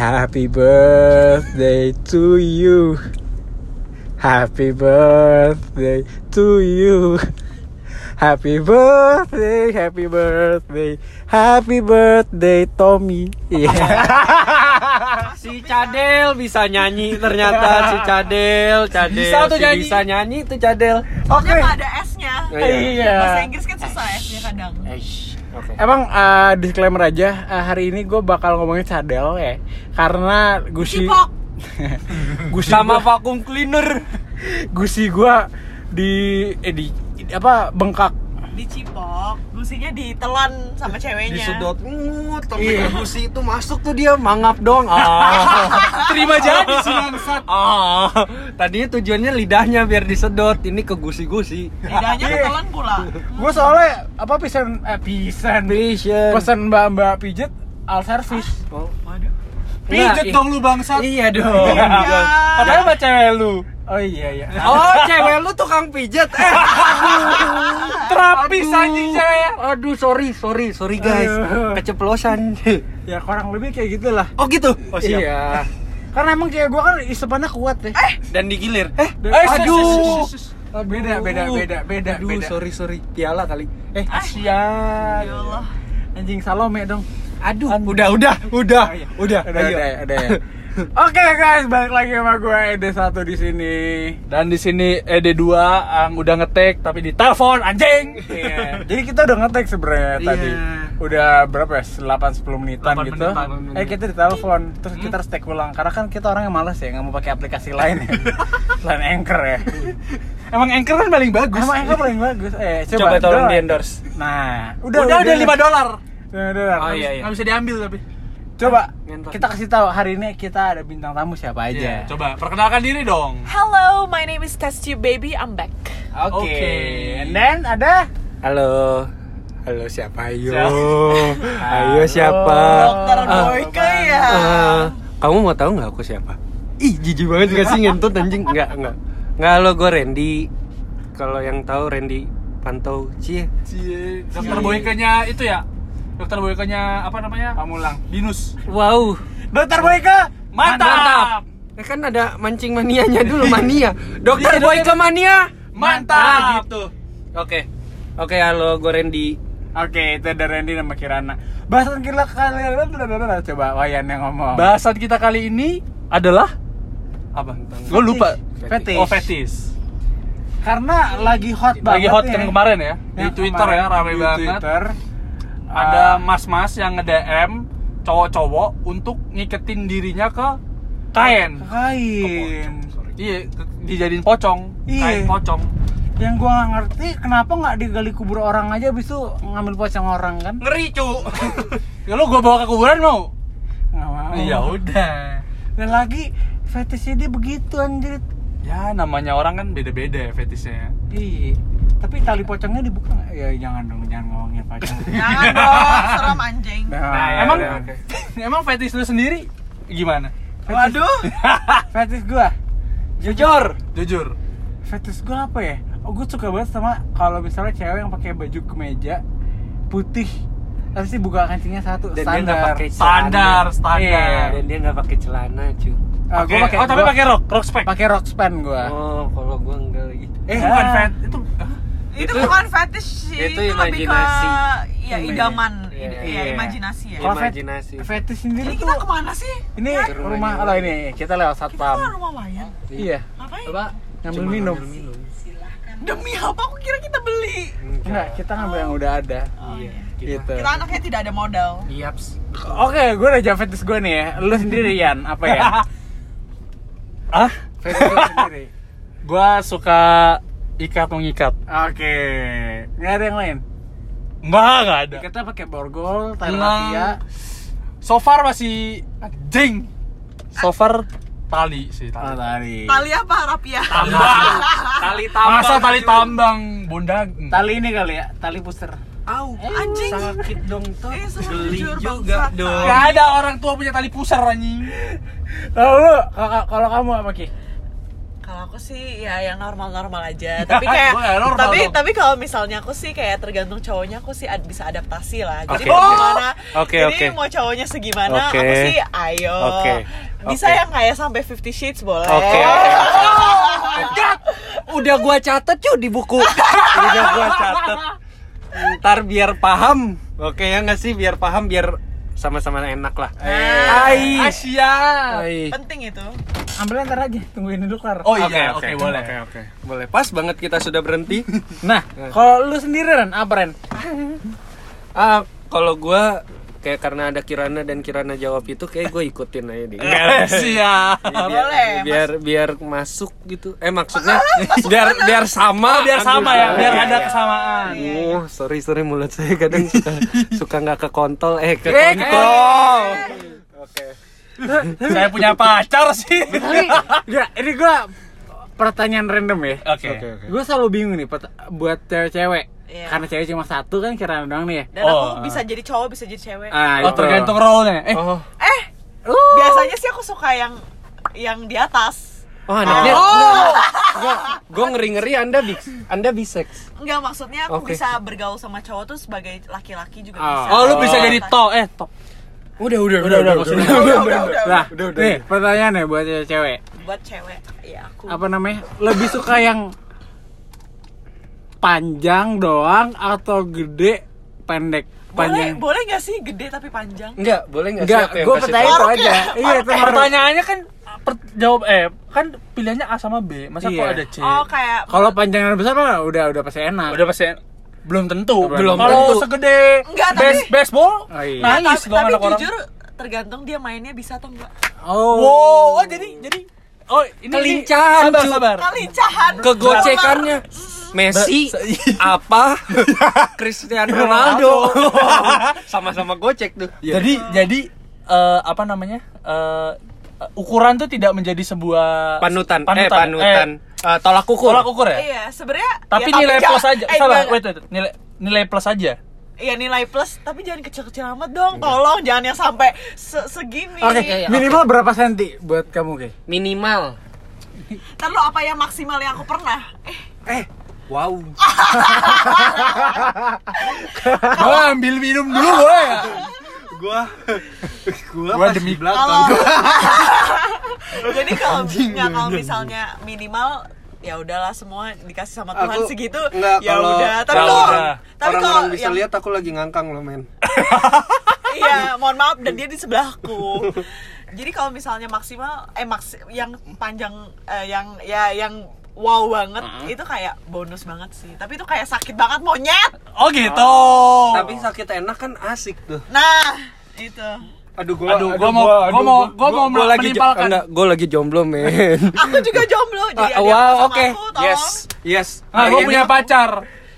Happy birthday to you. Happy birthday to you. Happy birthday, happy birthday, happy birthday Tommy. Iya. Si Cadel bisa nyanyi ternyata si Cadel, Cadel Bisa tuh si nyanyi. bisa nyanyi tuh Cadel. Oke. Nggak ada S-nya. Iya. Bahasa Inggris kan susah S-nya kadang. Oke. Emang eh, disclaimer aja eh, hari ini gue bakal ngomongin cadel ya karena gusi gusi Sama gua, vacuum cleaner. gusi gue di eh di- apa bengkak Dicipok. Gusinya ditelan sama ceweknya. Disedot. Uh, Iya. tapi gusi itu masuk tuh dia mangap dong. Ah. Terima jadi si bangsat. Ah. Tadinya tujuannya lidahnya biar disedot. Ini ke gusi-gusi. Lidahnya Iya. ketelan pula. gue soalnya apa pisen eh pisen Vision. pesen mbak mbak pijet al service Oh, waduh. Pijet Nah, dong lu bangsat. Iya dong. Iya. Padahal sama cewek lu. Oh iya iya Oh, cewek lu tukang pijet. Eh. Terapis Aduh. anjing cewek. Aduh, sorry, sorry, sorry guys. Aduh. Keceplosan. ya kurang lebih kayak gitulah Oh gitu. iya karena emang kayak gue kan isepannya kuat deh Dan digilir. Eh, Eh, aduh. beda beda beda beda Aduh, beda sorry, sorry. Piala kali. eh Ya kasihan Allah. anjing Salome dong Aduh, udah, udah, udah, Oh, iya. udah, udah ayo. udah udah ya. Oke guys, balik lagi sama gue Ede satu di sini. Dan di sini ED2 ang udah ngetek tapi di telepon anjing. Iya. Jadi kita udah ngetek sebenarnya Iya. tadi. Udah berapa ya? 8 10 menitan 8 gitu. menitan. Eh kita ditelepon, terus kita harus take ulang karena kan kita orang yang malas ya, nggak mau pakai aplikasi lain ya. Selain Anchor ya. Emang Anchor kan paling bagus. Emang Anchor paling bagus. Eh, coba, Coba tolong di endorse. Nah, Udah udah 5 dolar. Udah, udah. Oh iya, iya. Nggak bisa diambil tapi. Coba Ngentot. kita kasih tahu hari ini kita ada bintang tamu siapa aja. Iya, coba perkenalkan diri dong. Hello, my name is Test Tube Baby. I'm back. Oke. Oke. And then ada Halo. Halo siapa? Ayo. Ayo siapa? Dokter Ah, Boyke ya. ah, kamu mau tahu nggak aku siapa? Ih, jijik banget gak sih ngentut anjing? Enggak, enggak. Enggak, halo gue Randy. Kalau yang tahu Randy Pantau Cie. Cie, Dokter Boykenya itu ya. Dokter Boykenya apa namanya? Pamulang. Binus. Wow. Dokter Boyka. Mantap. Eh kan ada mancing manianya dulu mania. Dokter Iya, Boyke mania. Mantap. Ah, gitu. Oke. Oke, halo gue Randy. Oke, itu ada Randy sama Kirana. Bahasan kita kali coba Wayan yang ngomong. Bahasan kita kali ini adalah apa? Lo lupa. Fetish. Oh, fetish. Karena lagi hot banget. Lagi hot kan kemarin ya. Di Twitter kemarin ya rame di banget. Twitter. Ada Ah. mas-mas yang nge-DM cowok-cowok untuk ngiketin dirinya ke kain. kain. Iya, dijadiin pocong. Iya. Kain pocong. Yang gua nggak ngerti kenapa nggak digali kubur orang aja abis itu ngambil pocong orang kan? Ngeri, cu. Ya lo gua bawa ke kuburan mau? Nggak mau. Iya udah. Dan lagi fetishnya dia begitu anjir. Ya namanya orang kan beda-beda ya fetishnya. Iya. Tapi tali pocongnya dibuka nggak? Ya jangan dong, jangan ngomongin pocong. Jangan dong, serem anjing. Nah, ya emang udah, oke. emang fetish lu sendiri gimana? Waduh. fetish gua, Jujur. Jujur. fetish gua apa ya? Oh, gue suka banget sama kalau misalnya cewek yang pakai baju kemeja putih, tapi sih buka kancingnya satu, Dan dia nggak standar. pakai Standar, celana. standar. Iya. Dan dia nggak pakai celana, cu. Oke. gua pakai oh tapi pakai rok, rok spek. pakai rok span gua. Oh, kalau gua enggak lagi. Eh Ah. bukan fet itu. Itu, Itu- bukan fetish sih, itu itu, lebih ke imajinasi. ya idaman, Iya. Id- Iya. ya imajinasi ya. Kalau fet- Imajinasi. fetish sendiri Ini tuh kita ke mana sih? ini rumahnya rumah oh ini kita lewat Kita satpam. ke rumah Wayan. Iya, Ngapain? Coba ngambil cuma minum. ngambil minum. Demi apa? Aku kira kita beli. Enggak, kita ngambil yang udah ada. Iya. Gitu. Kita anaknya tidak ada modal. Yaps. Oke, gue udah jawab fetish gue nih ya. Lu sendiri Yan, apa ya? ah, sendiri. gua suka ikat mengikat. Oke, nggak ada yang lain. Enggak, enggak ada. Kita pakai borgol, tali. So far masih jing. So far tali sih Oh, tali. tali. Tali apa rapia? Tambang. Tali tambang. Masa tali tambang bondag. Tali ini kali ya, tali puser. Au, Anjing. sakit dong tuh. Eh, Geli juga bangsat. dong. Gak ada orang tua punya tali pusar anjing. Kalau lu, kalau kamu apa Ki? Kalau aku sih ya yang normal-normal aja. Tapi kayak nggak normal tapi dong. tapi kalau misalnya aku sih kayak tergantung cowoknya aku sih ad- bisa adaptasi lah. Jadi Oke. mau gimana? Oke, jadi oke. mau cowoknya segimana? Oke. Aku sih ayo. Oke, Bisa oke. yang kayak sampai 50 sheets boleh. Oke, oke. Udah gua catet cuy di buku. Udah gua catet. Ntar biar paham. Oke ya nggak sih biar paham biar sama-sama enak lah. Hai Asia Hai. Penting itu. Ambil ntar aja, tungguin dulu kelar. Oh iya oke boleh Oke, oke. Boleh. Pas banget kita sudah berhenti. Nah, kalau lu sendiri Ren, apa Ren? ah, kalau gua kayak karena ada Kirana dan Kirana jawab itu kayak gue ikutin aja deh. Siap biar, Boleh, biar biar masuk gitu. Eh maksudnya biar biar sama. biar sama ya biar ada kesamaan Oh, sorry sorry mulut saya kadang suka suka nggak ke kontol eh ke kontol. Oke. saya punya pacar sih enggak, ini gua pertanyaan random ya. oke Gue selalu bingung nih buat cewek-cewek. Iya. Karena cewek cuma satu kan kira doang nih ya. Dan Oh. aku bisa jadi cowok, bisa jadi cewek. Ah, oh itu. tergantung role nya eh Oh, Eh, Uh. biasanya sih aku suka yang yang di atas. oh anaknya. Oh. Gue ngeri ngeri Anda bis, Anda bisex. Enggak maksudnya aku Oke. bisa bergaul sama cowok tuh sebagai laki-laki juga Oh. bisa. oh lu bisa Oh. jadi to eh top Udah udah udah udah maksudnya Udah, udah, udah. Nah, Udah, udah, nih pertanyaannya buat cewek. Buat cewek, ya aku. Apa namanya? Lebih suka yang panjang doang atau gede pendek? Boleh, Panjang. boleh nggak sih gede tapi panjang? Enggak, boleh enggak Enggak, yang gue pertanyaan itu aja. ya? Iya, itu pertanyaannya kan per- jawab eh kan pilihannya A sama B masa kok Iya. ada C Oh kayak Kalau panjang dan besar mah udah udah pasti enak. udah pasti belum tentu Belum kalau tentu. segede Enggak, tapi- base baseball Oh, iya. nangis tapi, tapi orang jujur tergantung dia mainnya bisa atau enggak. Oh. wow oh, jadi jadi oh ini Kelincahan, sabar sabar Kelincahan. Kegocekannya Messi apa Cristiano Ronaldo. Sama-sama gocek tuh. Jadi jadi eh, apa namanya Eh, ukuran tuh tidak menjadi sebuah panutan, panutan. eh panutan. Eh, tolak Eh, ukur. tolak ukur ya? Iya, sebenarnya tapi ya, nilai jangan- plus aja. Eh, salah wait, wait nilai nilai plus aja. Iya nilai plus, tapi jangan kecil-kecil amat dong. Tolong jangan yang sampai se- segini. Oke, Iya, iya, minimal berapa senti buat kamu, Ki? minimal. Ntar lo apa yang maksimal yang aku pernah? Eh, eh wow. Gua ambil minum dulu boleh ya gua gua, Gua demi kalau jadi kalau nggak kalau misalnya minimal ya udahlah semua dikasih sama Tuhan Aku- segitu enggak, ya kalau- udah. Tapi kalau tapi kalau orang-orang bisa yang- lihat aku lagi ngangkang loh men. Iya mohon maaf dan dia di sebelahku. Jadi kalau misalnya maksimal eh maks yang panjang eh, yang ya yang wow banget itu kayak bonus banget sih. Tapi itu kayak sakit banget monyet! Oh gitu. Tapi sakit enak kan asik tuh. Nah itu. Aduh gua aduh gua mau gua mau gua mau gua lagi enggak gua lagi jomblo men. Aku juga jomblo jadi Ah, ada wow yang sama oke aku, tolong. yes yes. Ah gua Ini punya pacar.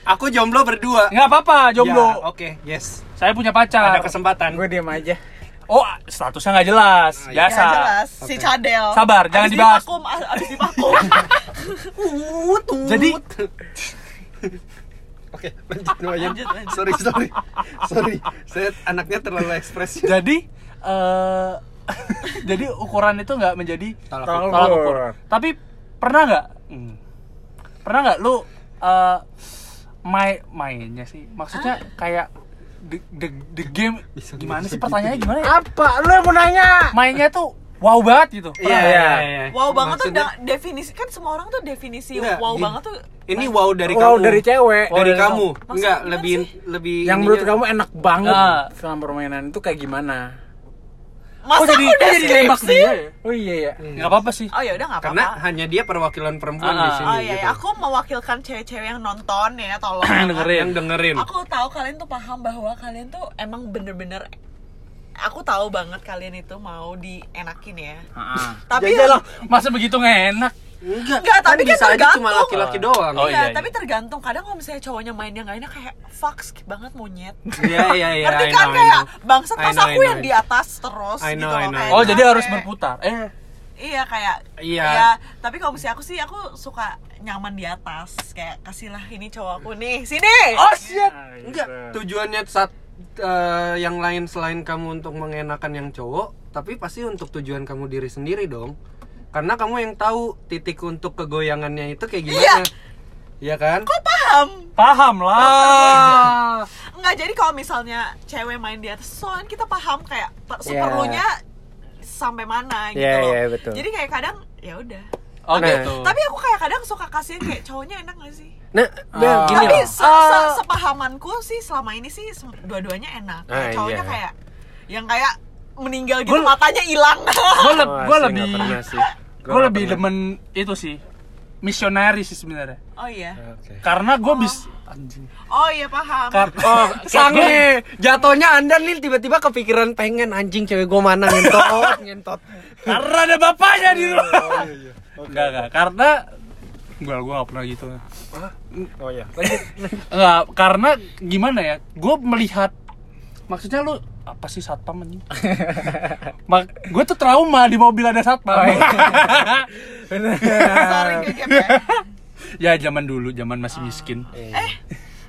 Aku jomblo berdua. Nggak apa-apa jomblo. Ya, oke yes. Saya punya pacar. Ada kesempatan. Gue diam aja. Oh statusnya nggak jelas Ah, iya. biasa Ya, jelas si cadel Sabar, jangan Abis dibahas. divakum, a- abis divakum jadi Oke, lanjut Noyan. Lanjut, lanjut. Sorry, sorry. Sorry, saya anaknya terlalu ekspresif. jadi eh jadi ukuran itu nggak menjadi Tolak ukur. tolak ukur. Tapi pernah nggak? Hmm. Pernah nggak lu eh main mainnya sih? Maksudnya kayak the, the, the game Bisa gimana gitu, sih pertanyaannya gimana ya? Apa? Lu yang mau nanya? Mainnya tuh wow banget gitu. Iya, iya, nggak? iya. wow banget tuh da- definisi kan semua orang tuh definisi Enggak, wow gini. banget tuh Ini wow dari Wow, kamu. dari cewek. Wow, dari dari kamu. kamu. Enggak, lebih sih? lebih Yang menurut kamu enak banget Nah. selama permainan itu kayak gimana? Masa Kok jadi aku udah kok jadi nembak dia ya? Oh iya ya. Nggak apa-apa sih. oh ya udah nggak karena apa-apa hanya dia perwakilan perempuan Ah, di ah. sini oh iya, gitu. iya. aku mewakilkan cewek-cewek yang nonton ya tolong Yang dengerin. yang dengerin. aku tahu kalian tuh paham bahwa kalian tuh emang bener-bener aku tahu banget kalian itu mau dienakin ya Heeh. tapi Ya iyalah, masa begitu nggak Enggak, Enggak, tapi kan bisa aja tergantung. cuma laki-laki doang. Oh, iya, iya, tapi iya. tergantung kadang kalau misalnya cowoknya mainnya nggak enak kayak fuck skip banget monyet Iya, iya, iya. ngerti kan kayak bangsat pas aku yang di atas terus I know, gitu I loh know. kayak Oh, jadi harus berputar. Eh, iya kayak Iya. ya, tapi kalau misalnya aku sih aku suka nyaman di atas kayak kasihlah ini cowok aku nih sini oh shit. Enggak, tujuannya saat eh, yang lain selain kamu untuk mengenakan yang cowok, tapi pasti untuk tujuan kamu diri sendiri dong. Karena kamu yang tahu titik untuk kegoyangannya itu kayak gimana Iya kan kok paham Paham lah. Enggak, jadi kalau misalnya cewek main di atas soalnya kita paham kayak Iya. seperlunya sampai mana gitu Iya, loh. iya, betul. Jadi kayak kadang ya udah. Oh Nah. gitu. Tapi aku kayak kadang suka kasihan kayak cowoknya enak gak sih? nah Bel, Ah. gini Tapi loh se- se- sepahamanku sih selama ini sih dua-duanya enak. Kayak Ah, cowoknya iya. kayak yang kayak meninggal gitu Gua- matanya hilang. gue le Oh, lebih nggak gue nggak lebih demen itu sih misioneri sih sebenarnya oh iya. Oke. karena gue bis anjing Oh iya paham. Kar- Oh, sange. Jatuhnya Anda nih tiba-tiba kepikiran pengen anjing cewek gue mana ngentot, ngentot. karena ada bapaknya di Oh, rumah iya, enggak enggak karena gue gue gak pernah gitu Oh ya. Lanjut. enggak karena gimana ya gue melihat maksudnya lu apa sih satpam anjing Mak gue tuh trauma di mobil ada satpam Oh, iya. Sorry gegep ya. ya zaman dulu zaman masih miskin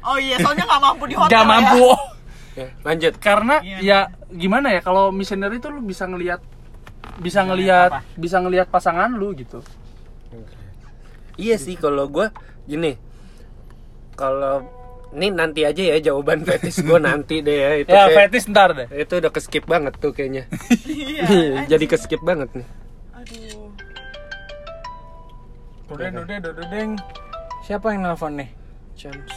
Oh iya, soalnya nggak mampu di hotel. gak ya. mampu Ya, lanjut. karena Iya. ya gimana ya kalau missionary itu lu bisa ngelihat bisa ngelihat bisa ngelihat pasangan lu gitu Iya sih kalau gue gini. Kalau ini nanti aja ya jawaban fetis gue nanti deh ya itu ya kayak- fetis ntar deh itu udah keskip banget tuh kayaknya. Iya. Jadi keskip banget nih. Aduh. Dodeng, dodeng, dodeng. Siapa yang nelfon nih? Chance.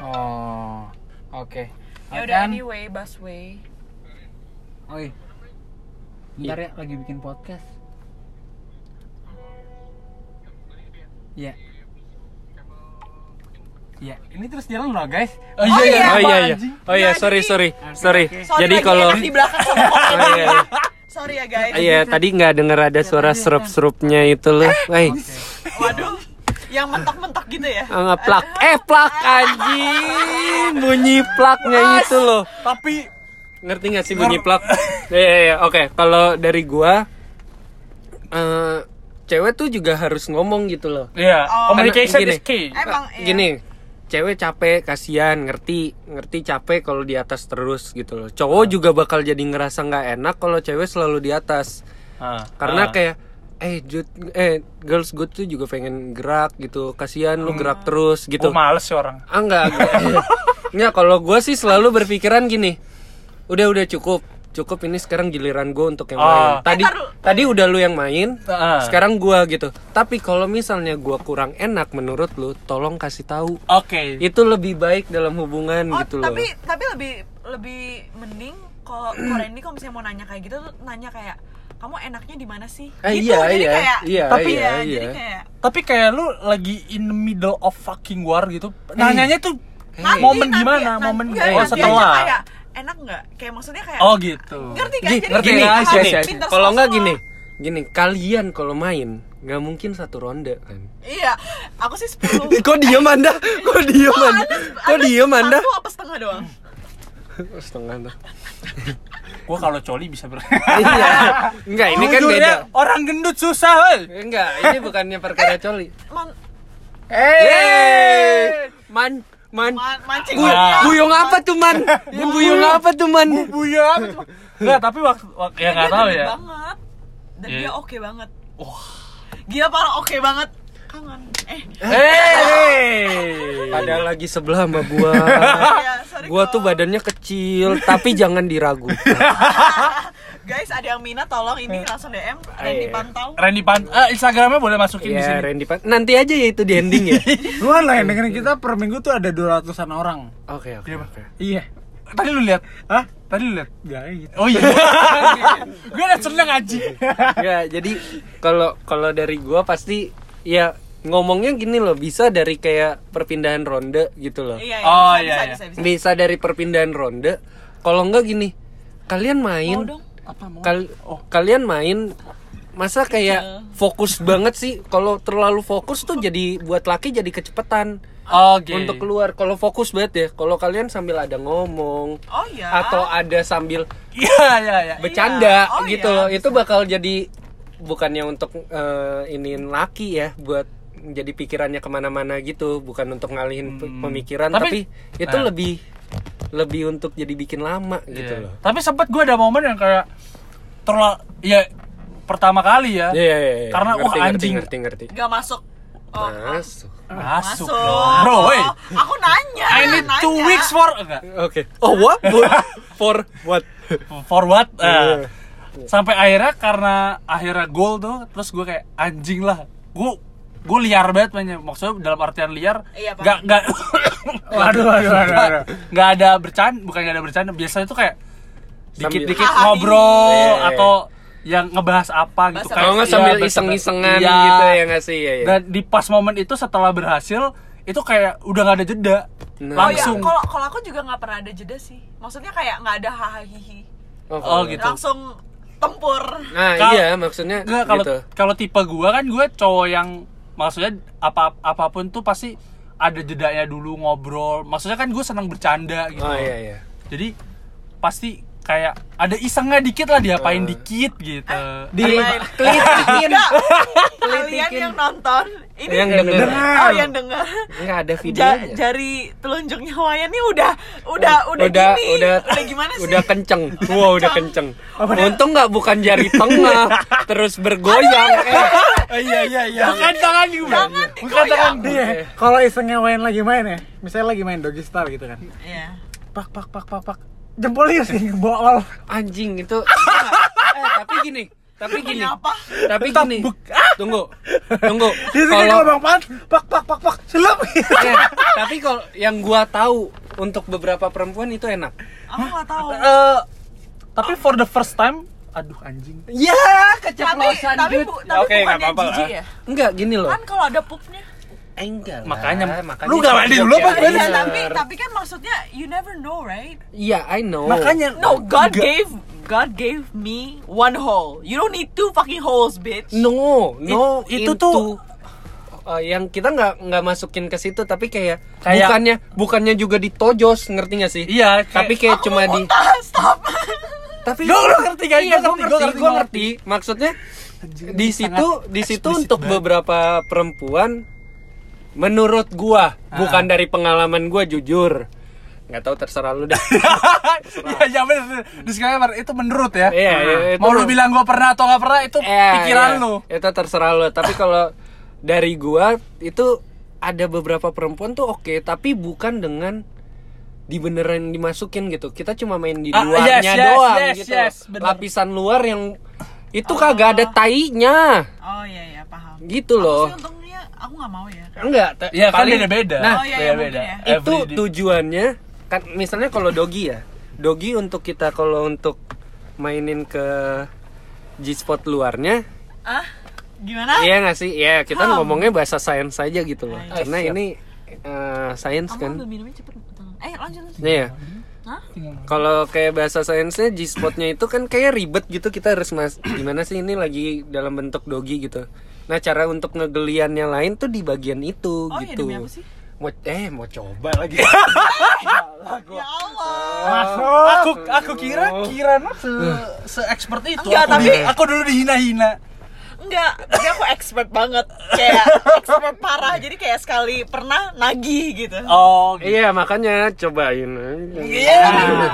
Oh, oke. Ya udah anyway, busway. Oi. Bentar ya, lagi bikin podcast. Iya. Iya, ini terus jalan loh guys. Oh, iya, iya. Oh iya iya. Oh iya, Nah, sorry jadi- sorry. Sorry. Sorry Jadi kalau di belakang sama Oh, iya, iya. Sorry ya guys. Iya, tadi nggak dengar ada suara serup-serupnya itu loh. Woi, Waduh. Yang mentok-mentok gitu ya. nggak plak. Eh, plak anjing. Bunyi plaknya itu loh. tapi Ngerti nggak sih bunyi plak? Iya, iya, iya. Oke, kalau dari gua eh cewek tuh juga harus ngomong gitu loh. ya Oh. communication Gini. is key Emang iya. Gini, cewek capek, kasihan, ngerti, ngerti capek kalau di atas terus gitu loh. Cowok juga bakal jadi ngerasa nggak enak kalau cewek selalu di atas. Ah, Karena ah. kayak eh Jud, eh girls good tuh juga pengen gerak gitu. Kasihan lu gerak terus gitu. Gua males sih orang Ah enggak, enggak. Enggak, kalau gue sih selalu berpikiran gini. Udah udah cukup. Cukup ini sekarang giliran gue untuk yang Ah. main. Tadi Eh, taruh. tadi udah lu yang main. Ah. Sekarang gua gitu. Tapi kalau misalnya gua kurang enak menurut lu, tolong kasih tahu. oke Itu lebih baik dalam hubungan Oh, gitu loh. tapi tapi lebih lebih mending kalau kalau Randy kalau misalnya mau nanya kayak gitu tuh nanya kayak kamu enaknya di mana sih? Ah, gitu. iya, jadi iya, kayak iya, tapi iya, ya, iya. jadi kayak tapi kayak lu lagi in the middle of fucking war gitu nanyanya tuh nanti, momen nanti, gimana nanti, momen oh nanti aja setelah kayak enak nggak? Kayak maksudnya kayak oh gitu ngerti kan? Jadi ngerti harus gini. pinter Kalau nggak gini, gini, kalian kalau main nggak mungkin satu ronde kan. Iya, aku sih 10 Kok diem anda? Kok diem anda? Kok diem anda? Satu apa setengah doang? Setengah anda. gua kalau coli bisa ber Iya. Enggak, ini kan Jujur beda. ya, orang gendut susah woi. Enggak, ini bukannya perkara coli. Man, Eh, man, man. man mancing Bu- mania. buyung apa tuh man? buyung apa tuh man? buya Enggak, tapi waktu, waktu ya nggak dia tahu ya. banget. Dan Iya. dia oke banget. Gila parah oke banget. Kangen. Eh, Hei. Ada lagi sebelah sama gua. ya, sorry Gua tuh badannya kecil, tapi jangan diragu. Guys, ada yang minat tolong ini langsung DM Randy Iya. Pantau. Randy Pan, eh, Instagramnya boleh masukin di Ya, sini. Randy Pan. Nanti aja ya itu di ending ya. Luan lah yang dengerin kita per minggu tuh ada 200-an orang. Oke, oke, oke. Iya. Tadi lu lihat? Hah? Tadi lu lihat? Gak gitu. Oh iya. gue udah seneng aja. Ya, jadi kalau kalau dari gua pasti ya ngomongnya gini loh, bisa dari kayak perpindahan ronde gitu loh. Iya, iya, Oh, bisa, iya, bisa, iya. bisa, bisa. Bisa dari perpindahan ronde. Kalau enggak gini, kalian main Mau dong. Apa mau? Kal- kalian main masa kayak fokus banget sih kalau terlalu fokus tuh jadi buat laki jadi kecepetan Oke. untuk keluar kalau fokus banget ya kalau kalian sambil ada ngomong Oh iya. atau ada sambil Iya, iya, iya. bercanda Oh, gitu iya, loh itu bakal jadi bukannya untuk eh, iniin laki ya buat jadi pikirannya ke mana-mana gitu bukan untuk ngalihin pe- pemikiran tapi, Tapi- itu nah. lebih lebih untuk jadi bikin lama gitu Iya. loh Tapi sempat gue ada momen yang kayak terlalu ya pertama kali ya. Iya, iya, iya. Karena, wah, ngerti, ngerti, anjing. ngerti, ngerti. Gak masuk. Oh, Masuk. Masuk, masuk. dong. Bro, woi. Aku nanya. I need nanya. two weeks for enggak. Oke. Oh, what? For- For what? For what? Iya. Ah. sampai akhirnya karena akhirnya gol tuh, terus gue kayak anjing lah. Gue gue liar banget mainnya. Maksudnya dalam artian liar. Iya, Pak. Gak gak. Waduh, waduh, waduh. Nggak ada bercanda, bukan nggak ada bercanda. Biasanya tuh kayak dikit-dikit ngobrol iya, iya. atau yang ngebahas apa gitu Bahasa kayak Kalau nggak iya, sambil bahasa- iseng-isengan iya. gitu ya nggak sih? Iya, iya. Dan di pas momen itu setelah berhasil itu kayak udah nggak ada jeda. Nah. Oh iya, langsung. kalau kalau aku juga nggak pernah ada jeda sih. Maksudnya kayak nggak ada hahaha. Oh, Oh, kalau- gitu. Langsung tempur. Nah, Kal- iya maksudnya Nggak, kalau gitu. kalau tipe gua kan gue cowok yang maksudnya apa apa pun tuh pasti ada jedanya dulu ngobrol. Maksudnya kan gue senang bercanda gitu. Oh iya iya. Jadi pasti kayak ada isengnya dikit lah diapain Eh. dikit gitu. Di kelitikin. Kelitikin. yang nonton, ini Yang denger. Oh, yang denger. Enggak ada Ja- videonya. jari telunjuknya Wayan ini udah udah udah, udah gini. udah udah gimana sih? Udah kenceng. Wow, udah kenceng. Untung nggak bukan jari tengah terus bergoyang. Eh, Oh, iya iya iya. Bukan tangan gue. Jangan Bukan tangan dia. Kalau isengnya main lagi main ya, misalnya lagi main doggy style gitu kan. Iya. Pak pak pak pak pak. Jempolnya sih bool. anjing itu. eh, tapi gini. Tapi gini. Kenapa? Tapi gini. Tunggu. Tunggu. Sini Kalau bang pan, pak pak pak pak, selup. Eh, tapi kalau yang gua tahu untuk beberapa perempuan itu enak. Aku nggak tahu. Eh, tapi for the first time, aduh anjing. Ya, tapi tapi bu, tapi Oke, nggak bukannya apa-apa lah. jijik ya? Enggak gini loh. Kan kalau ada pupnya. Eh, enggak lah, Makanya- makanya lu nggak mandi dulu apa, Iya? Iya, tapi tapi kan maksudnya you never know, right? Iya, I know. Makanya No, God gave God gave me one hole. You don't need two fucking holes, bitch. No, no, It- itu into- tuh- uh, yang kita nggak nggak masukin ke situ tapi kayak, Kayak- bukannya bukannya juga ditojos ngerti gak sih? Iya, kayak- Tapi kayak Aku cuma di stop. tapi lu ngerti kan? Iya, Gua gua ngerti, ngerti, gua gua ngerti, ngerti. Maksudnya di situ di situ untuk banget. beberapa perempuan menurut gua, Ah. bukan dari pengalaman gua jujur. Nggak tahu terserah lu deh. Iya, iya bener. Disclaimer itu menurut ya. Iya, iya, itu- Mau lu bilang gua pernah atau nggak pernah itu Iya, pikiran iya. lu. Itu terserah lu. Tapi kalau dari gua itu ada beberapa perempuan tuh oke, tapi bukan dengan dibeneran dimasukin gitu. Kita cuma main di Ah, luarnya yes, yes, doang yes, gitu. yes, bener. Lapisan luar yang itu kagak ada tainya. Oh iya iya paham. Gitu loh. Aku sih untungnya aku nggak mau ya. Enggak, Iya kan paling- beda-beda. Nah, Oh, iya, iya, mungkin ya. itu tujuannya kan misalnya kalau dogi ya. Dogi untuk kita kalau untuk mainin ke G-spot luarnya Ah? Gimana? Iya nggak sih? Iya kita ngomongnya bahasa sains saja gitu loh. Ah, Karena ini eh, sains kan. Eh lanjut lanjut. Iya. Kalau kayak bahasa sainsnya G-spotnya itu kan kayak ribet gitu kita harus mas gimana sih ini lagi dalam bentuk dogi gitu. Nah cara untuk ngegeliannya lain tuh di bagian itu Oh iya gitu. demi apa sih? Mau eh mau coba lagi. Ya Allah. Masuk. Aku aku kira kira se se expert itu. Enggak, aku, tapi- di- aku dulu dihina-hina. Enggak, tapi aku expert banget. Kayak expert parah. Jadi kayak sekali pernah nagih gitu. Oh, gitu. Iya makanya cobain. Iya.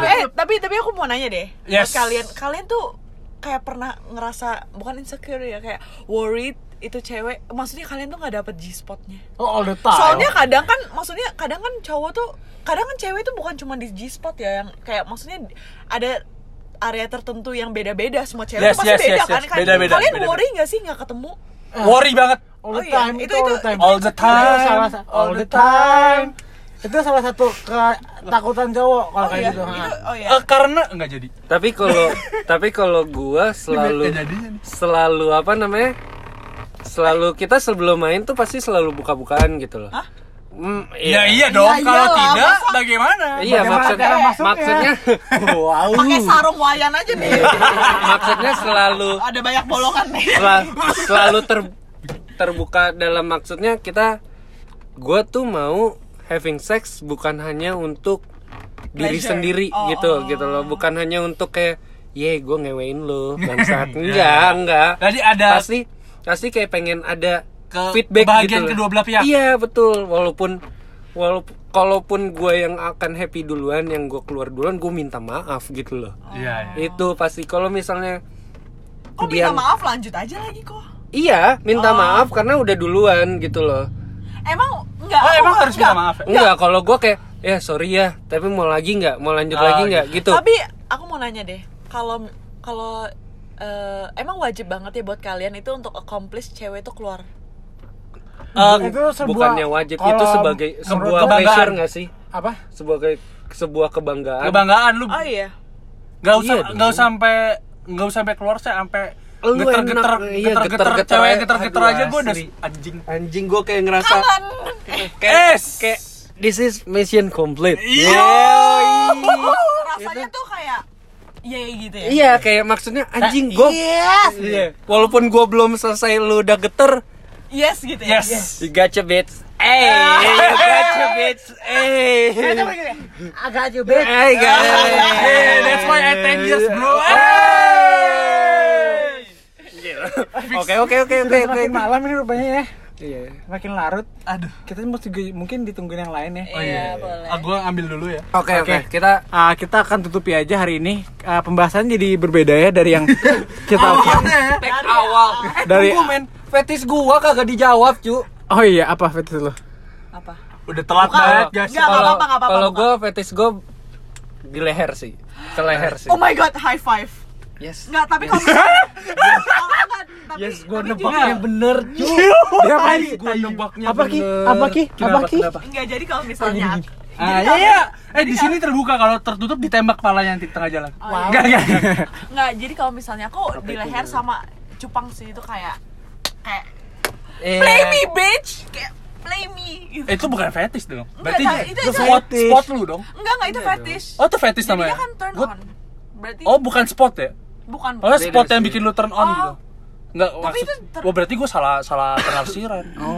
eh tapi tapi aku mau nanya deh Yes. kalian kalian tuh kayak pernah ngerasa bukan insecure ya kayak worried itu cewek maksudnya kalian tuh nggak dapet G spotnya Oh, all the time. soalnya kadang kan maksudnya kadang kan cowok tuh kadang kan cewek tuh bukan cuma di G spot ya yang kayak maksudnya ada area tertentu yang beda-beda semua cewek Yes, tuh pasti yes, beda yes, kan yes. Kan- Beda-beda, kalian beda-beda. worry nggak sih nggak ketemu Worry banget. all the Oh iya, time itu- itu, all the itu- time All the Itu time. all the time itu salah satu ketakutan cowok kalau oh kayak iya gitu itu ha. oh iya Eh, karena enggak jadi. Tapi kalau tapi kalau gua selalu Nggak selalu apa namanya? Selalu kita sebelum main tuh pasti selalu buka-bukaan gitu loh. Hah? Hmm, Ya iya dong. Iya, Kalau iyalah, tidak, masa- bagaimana? Iya Bagaimana maksudnya cara masuknya? maksudnya wow. pakai sarung wayan aja nih maksudnya selalu ada banyak bolongan nih sel- selalu ter- terbuka dalam maksudnya kita gue tuh mau having sex bukan hanya untuk diri Pleasure. sendiri Oh, gitu oh. gitu loh bukan hanya untuk kayak ye gue ngewein lo bangsat enggak enggak Jadi ada pasti pasti kayak pengen ada Ke- feedback kebahagiaan gitu kedua belah pihak. iya betul walaupun walaupun kalaupun gue yang akan happy duluan yang gue keluar duluan gue minta maaf gitu loh Iya, iya. itu pasti kalau misalnya Kok dia minta maaf lanjut aja lagi kok. iya minta Oh. maaf karena udah duluan gitu loh Emang enggak? Oh, emang enggak. harus minta maaf ya? enggak kalau gue kayak ya sorry ya tapi mau lagi nggak mau lanjut Oh, lagi nggak gitu Tapi aku mau nanya deh, kalau kalau eh, emang wajib banget ya buat kalian itu untuk accomplish cewek itu keluar. Eh, itu sebuah bukannya wajib kalau itu sebagai sebuah kebanggaan. pleasure nggak sih apa sebagai sebuah kebanggaan kebanggaan lu Oh iya. nggak usah Iya nggak usah sampai nggak usah sampai keluar saya sampai Lu geter-geter enak, iya, geter-geter geter-geter cewek aja. geter-geter Aduh, aja gue udah asli. anjing anjing gue kayak ngerasa kayak, kayak this is mission complete Iya. Rasanya tuh kayak iya gitu ya. iya kayak maksudnya anjing gue Yes. Iya. walaupun gue belum selesai lu udah geter. Yes gitu ya. yes. You gotcha bitch eh you gotcha bitch eh agak aja bet Hey guys. Hey, that's why I 10 years bro. Oke oke oke oke oke. malam ini rupanya ya Iya. makin larut aduh kita mesti mungkin ditungguin yang lain ya Iya, boleh. ah, ambil dulu ya Oke oke Oke. kita Ah, kita akan tutupi aja hari ini Ah, pembahasan jadi berbeda ya dari yang kita tag awal. Eh Dari- tunggu men, fetis gua kagak dijawab cu. oh iya apa fetis lo Apa? udah telat Bukan. banget guys Nggak, nggak apa-apa, apa-apa, Kalau gua fetis gua di leher sih, ke leher sih. Oh my god, high five. Yes. Enggak, tapi kalau misalnya Oh, enggak, tapi, Yes, gua tapi nebaknya juga- bener cu. dia apa Yes, gua nebaknya apa ki apa ki apa ki? Enggak, jadi kalau misalnya Ah, iya, iya. Eh di sini terbuka kalau tertutup ditembak kepalanya nanti tengah jalan. Wow. Enggak, enggak. Enggak, jadi kalau misalnya aku di leher sama cupang sih itu kayak kayak Eh, play me bitch, kayak play me gitu. Eh, itu bukan fetish dong. Enggak, Berarti nah, itu- itu spot fetish. spot lu dong. Enggak, enggak itu fetish. Oh, itu fetish namanya. kan turn Gua- on. Berarti Oh, bukan spot ya? Bukan. Oh, spot yang bikin lu turn on Oh. gitu. Enggak, Tapi maksud itu ter- Oh, berarti gue salah salah penafsiran. oh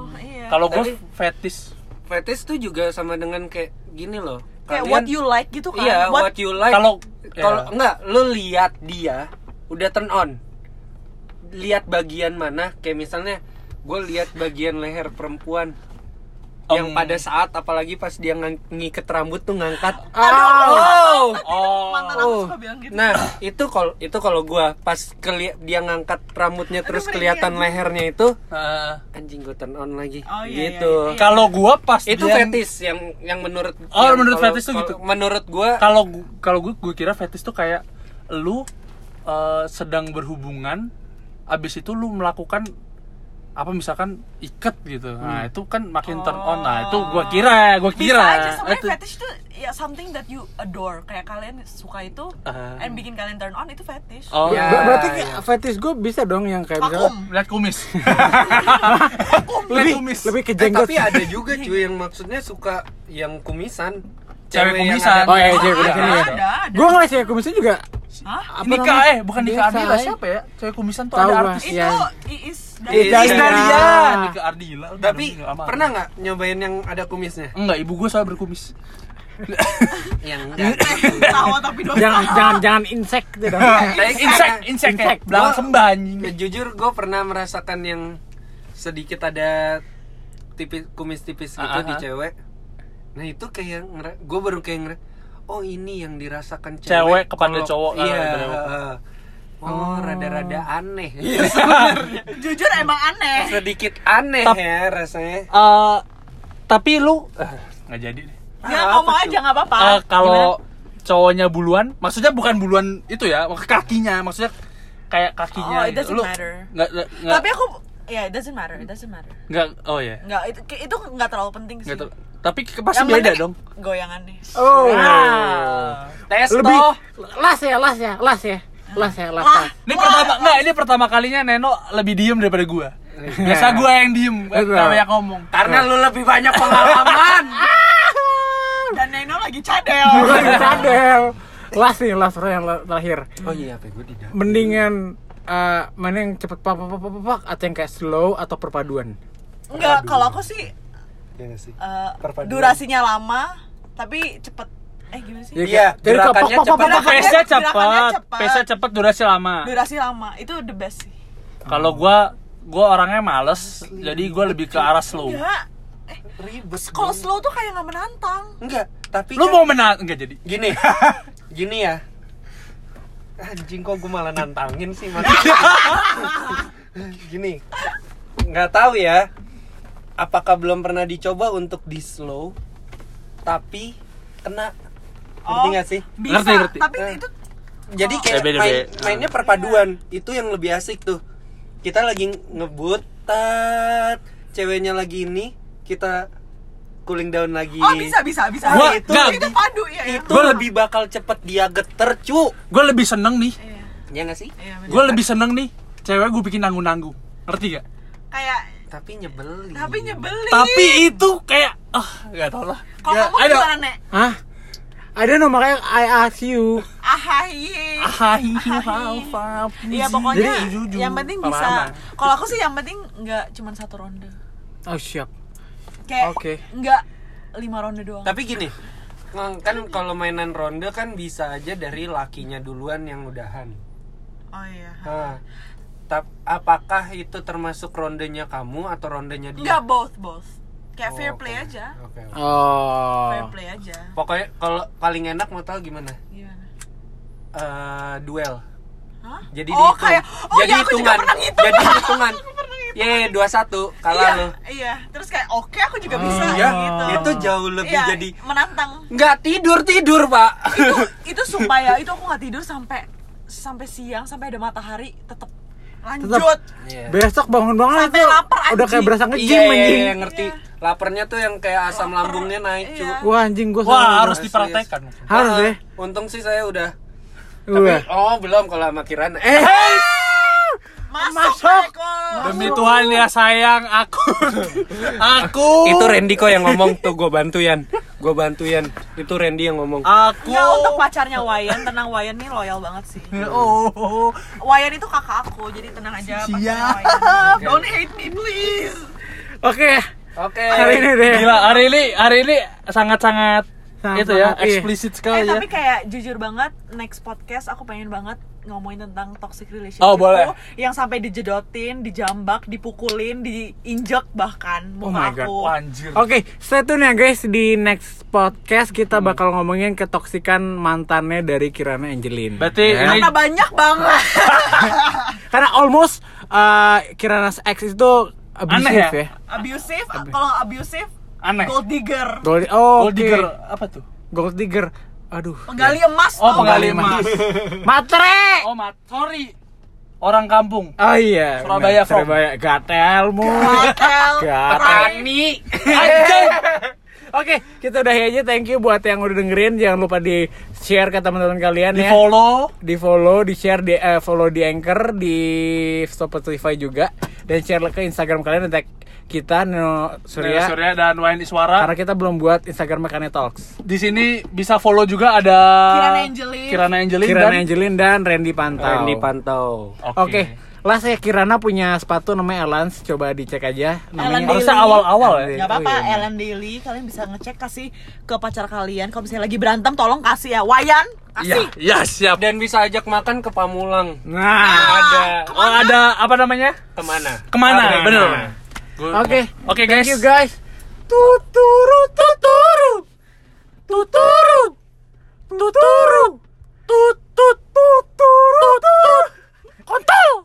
Oh, iya. Kalau gue fetish fetis tuh juga sama dengan kayak gini loh. kayak Kalian- what you like gitu kan. Iya, what, you like. Kalau- kalau enggak lu lihat dia udah turn on. Lihat bagian mana kayak misalnya gue lihat bagian leher perempuan yang Em. pada saat apalagi pas dia ngang- ngiket rambut tuh ngangkat. Oh, Oh. mantan aku suka bilang gitu. Nah, itu kalau itu kalau gua pas keli- dia ngangkat rambutnya terus merinding, kelihatan anjing. lehernya itu Heeh. anjing gue turn on lagi. Oh, iya, gitu. iya, iya. Kalau gua pas Itu dia- fetis yang yang menurut Oh, yang menurut kalau- fetis tuh gitu. Menurut gua kalau kalau gue gue kira fetish tuh kayak lu eh, sedang berhubungan abis itu lu melakukan apa misalkan ikat gitu nah itu kan makin turn on nah itu gue kira gue Bisa kira aja sebenarnya Itu- fetish itu ya something that you adore kayak kalian suka itu Ah. and bikin kalian turn on itu fetish. oh Ya. Ber- berarti iya. fetish gue bisa dong yang kayak misalnya Vakum. lihat kumis lebih kumis. lebih ke eh, jenggot tapi ada juga cuy yang maksudnya suka yang kumisan. Cewek kumisan. ada- Oh, iya, cewek ada, kumisan, iya. ada, ada. gue ngeliat cewek kumisnya juga Hah? Nika eh bukan Nika Ardila siapa ya cewek kumisan tuh Tahu ada gua. artis Itu Iya. Iis Iis Iis Dahlia. Dahlia Nika Ardila Tapi pernah nggak nyobain yang ada kumisnya? enggak ibu gue soal berkumis Yang Tawa tapi dosa. jangan jangan jangan insek gitu insek insek Insek. belakang sembah anjing Jujur gue pernah merasakan yang sedikit ada tipis kumis tipis gitu Ah, ah, di ah. cewek. Nah itu kayak gue baru kayak ngera oh ini yang dirasakan cewek, Cewek kepada kalau- cowok, ah, Iya. ah. Oh, rada-rada aneh. Jujur emang aneh. sedikit aneh Tap- ya rasanya. Eh, tapi lu eh, nggak jadi deh Ya Ah, ngomong aja nggak apa-apa. Eh, kalau cowoknya buluan, maksudnya bukan buluan itu ya, kakinya, maksudnya kayak kakinya. Oh, it doesn't Lu matter. Nggak, nggak, nggak- Tapi aku ya it doesn't matter, it doesn't matter. nggak, oh ya. Nggak itu itu nggak terlalu penting sih. Nggak tahu. Tapi ke- pasti Yang beda penting dong. Goyangannya. oh Ah. Tes lebih toh. las ya las ya las ya las ya las Lah. Ini pertama enggak, ini pertama kalinya Neno lebih diem daripada gua. Biasa gua yang diem, Betul. kalau yang ngomong. Karena lu lebih banyak pengalaman. Dan Neno lagi cadel. Lagi cadel las nih las yang terakhir oh iya, apa gue tidak. mendingan eh, mana yang cepet pak pak pak pak atau yang kayak slow atau perpaduan Enggak, kalau aku sih Iya sih. eh, Perpaduan. durasinya lama tapi cepet. Eh gimana sih? Ya, Iya, jadi gerakannya pak. Pace-nya cepet. pace-nya cepet, durasi lama. Durasi lama itu the best sih. Kalau gua gua orangnya males, jadi gua lebih ke arah slow. Enggak. Eh, Ribet. kalau slow tuh kayak nggak menantang. Enggak, tapi Lu kan- mau menang enggak jadi? gini. gini ya. Anjing kok gue malah nantangin sih mas. Gini, nggak tahu ya. Apakah belum pernah dicoba untuk di slow, tapi kena ngerti Oh. nggak sih? Bisa, Ngerti, ngerti. tapi Eh. itu Jadi Oh. kayak Eh, beda, main, beda. mainnya perpaduan itu yang lebih asik tuh. Kita lagi ngebut, tat, ceweknya lagi ini, kita cooling down lagi. Oh bisa bisa bisa. Wah, itu nggak. itu padu ya. ya. Itu lebih bakal cepet dia geter, cu. gue lebih seneng nih Iya. Ya nggak sih? Iya, gue lebih seneng nih cewek gue bikin nanggung nanggung ngerti gak kayak Tapi nyebelin. tapi nyebelin. tapi itu kayak ah nggak tau lah kalau Ya, kamu gimana nek? Hah? I don't know makanya I ask you. Ahaye. Hai, Hai. Iya pokoknya Jadi, jujur, yang penting bisa. Kalau aku sih yang penting nggak cuma satu ronde. Oh siap. Kayak Oke. nggak lima ronde doang. Tapi gini, kan kalau mainan ronde kan bisa aja dari lakinya duluan yang udahan. Oh iya. Nah, tap- apakah itu termasuk rondenya kamu atau rondenya dia? Nggak both both. Kayak Oh, fair play aja. Oke. oke. Fair Oh. play aja. Pokoknya kalau paling enak mau tahu gimana? Gimana? Eh, duel. Hah? Jadi oh, dihitung. kayak oh Jadi iya aku juga hitungan. Jadi hitungan. Ngitung. Ye, dua satu kalah iya, lo. Iya, terus kayak oke aku juga bisa Oh. Iya, gitu. itu jauh lebih Iya, jadi menantang. nggak tidur tidur pak. itu itu sumpah ya, itu aku nggak tidur sampai sampai siang sampai ada matahari tetap lanjut. Iya. Besok bangun banget Sampai tuh. lapar, Udah kayak berasa Iya, nge-gym iya, anjing. iya, ngerti. Laparnya tuh yang kayak asam lambungnya naik, cu. Iya. Wah anjing gua wah harus dipraktekkan harus Ah, ya. Untung sih saya udah. Tapi, oh belum kalau sama Kirana. Eh, Masuk, Masuk. Demi Tuhan ya sayang aku aku itu Randy kok yang ngomong tuh gue bantuin. Gue bantuin. Itu Randy yang ngomong. aku Nggak, untuk pacarnya Wayan, tenang Wayan nih loyal banget sih. oh Wayan itu kakak aku, jadi tenang aja. Siap. Wayan. Don't hate me please. Oke. Oke. Hari ini deh. gila hari ini hari ini sangat sangat Sangat- itu ya iya. eksplisit Eh sekali ya tapi kayak jujur banget next podcast aku pengen banget ngomongin tentang toxic relationship Oh, boleh. yang sampai dijedotin, dijambak, dipukulin, diinjek bahkan Oh muka my God. aku. Oke, stay tune ya guys di next podcast kita bakal ngomongin ketoksikan mantannya dari Kirana Angelin. Berarti Ya. ini- Karena banyak banget. Karena almost uh, Kirana's ex itu abusive Aneh ya? ya. abusive, kalau abusive, aneh gold digger, Gold, oh, Gold oke. digger apa tuh Gold digger. Aduh. penggali emas. oh penggali emas Matre. oh mat sorry orang kampung Oh iya. Surabaya from. Surabaya. Gatelmu. Gatel. anjing Oke, kita udah aja. Thank you buat yang udah dengerin. Jangan lupa di share ke teman-teman kalian di ya. follow di follow, di share, di eh, follow di Anchor, di Spotify juga, dan share ke Instagram kalian dan tag kita Neno Surya. Surya dan Wayan Iswara Karena kita belum buat Instagram Mekane Talks. di sini bisa follow juga ada Kirana Angelin. Kirana Angelin Kirana dan Angelin dan Randy Pantau. Randy Pantau. Oke. Lah saya Kirana punya sepatu namanya Elans, coba dicek aja. Ellen Namanya harusnya awal-awal ya Gak apa-apa, Oh, iya. Ellen Daily Kalian bisa ngecek kasih ke pacar kalian Kalau misalnya lagi berantem tolong kasih ya Wayan, kasih ya siap Dan bisa ajak makan ke Pamulang. Nah, Ada oh ada apa namanya ke mana? ke mana Ke mana? bener Oke. Oke guys. Thank you guys. Tuturu tuturu. Tuturu. Tuturu. Tutut tuturu. Kontol.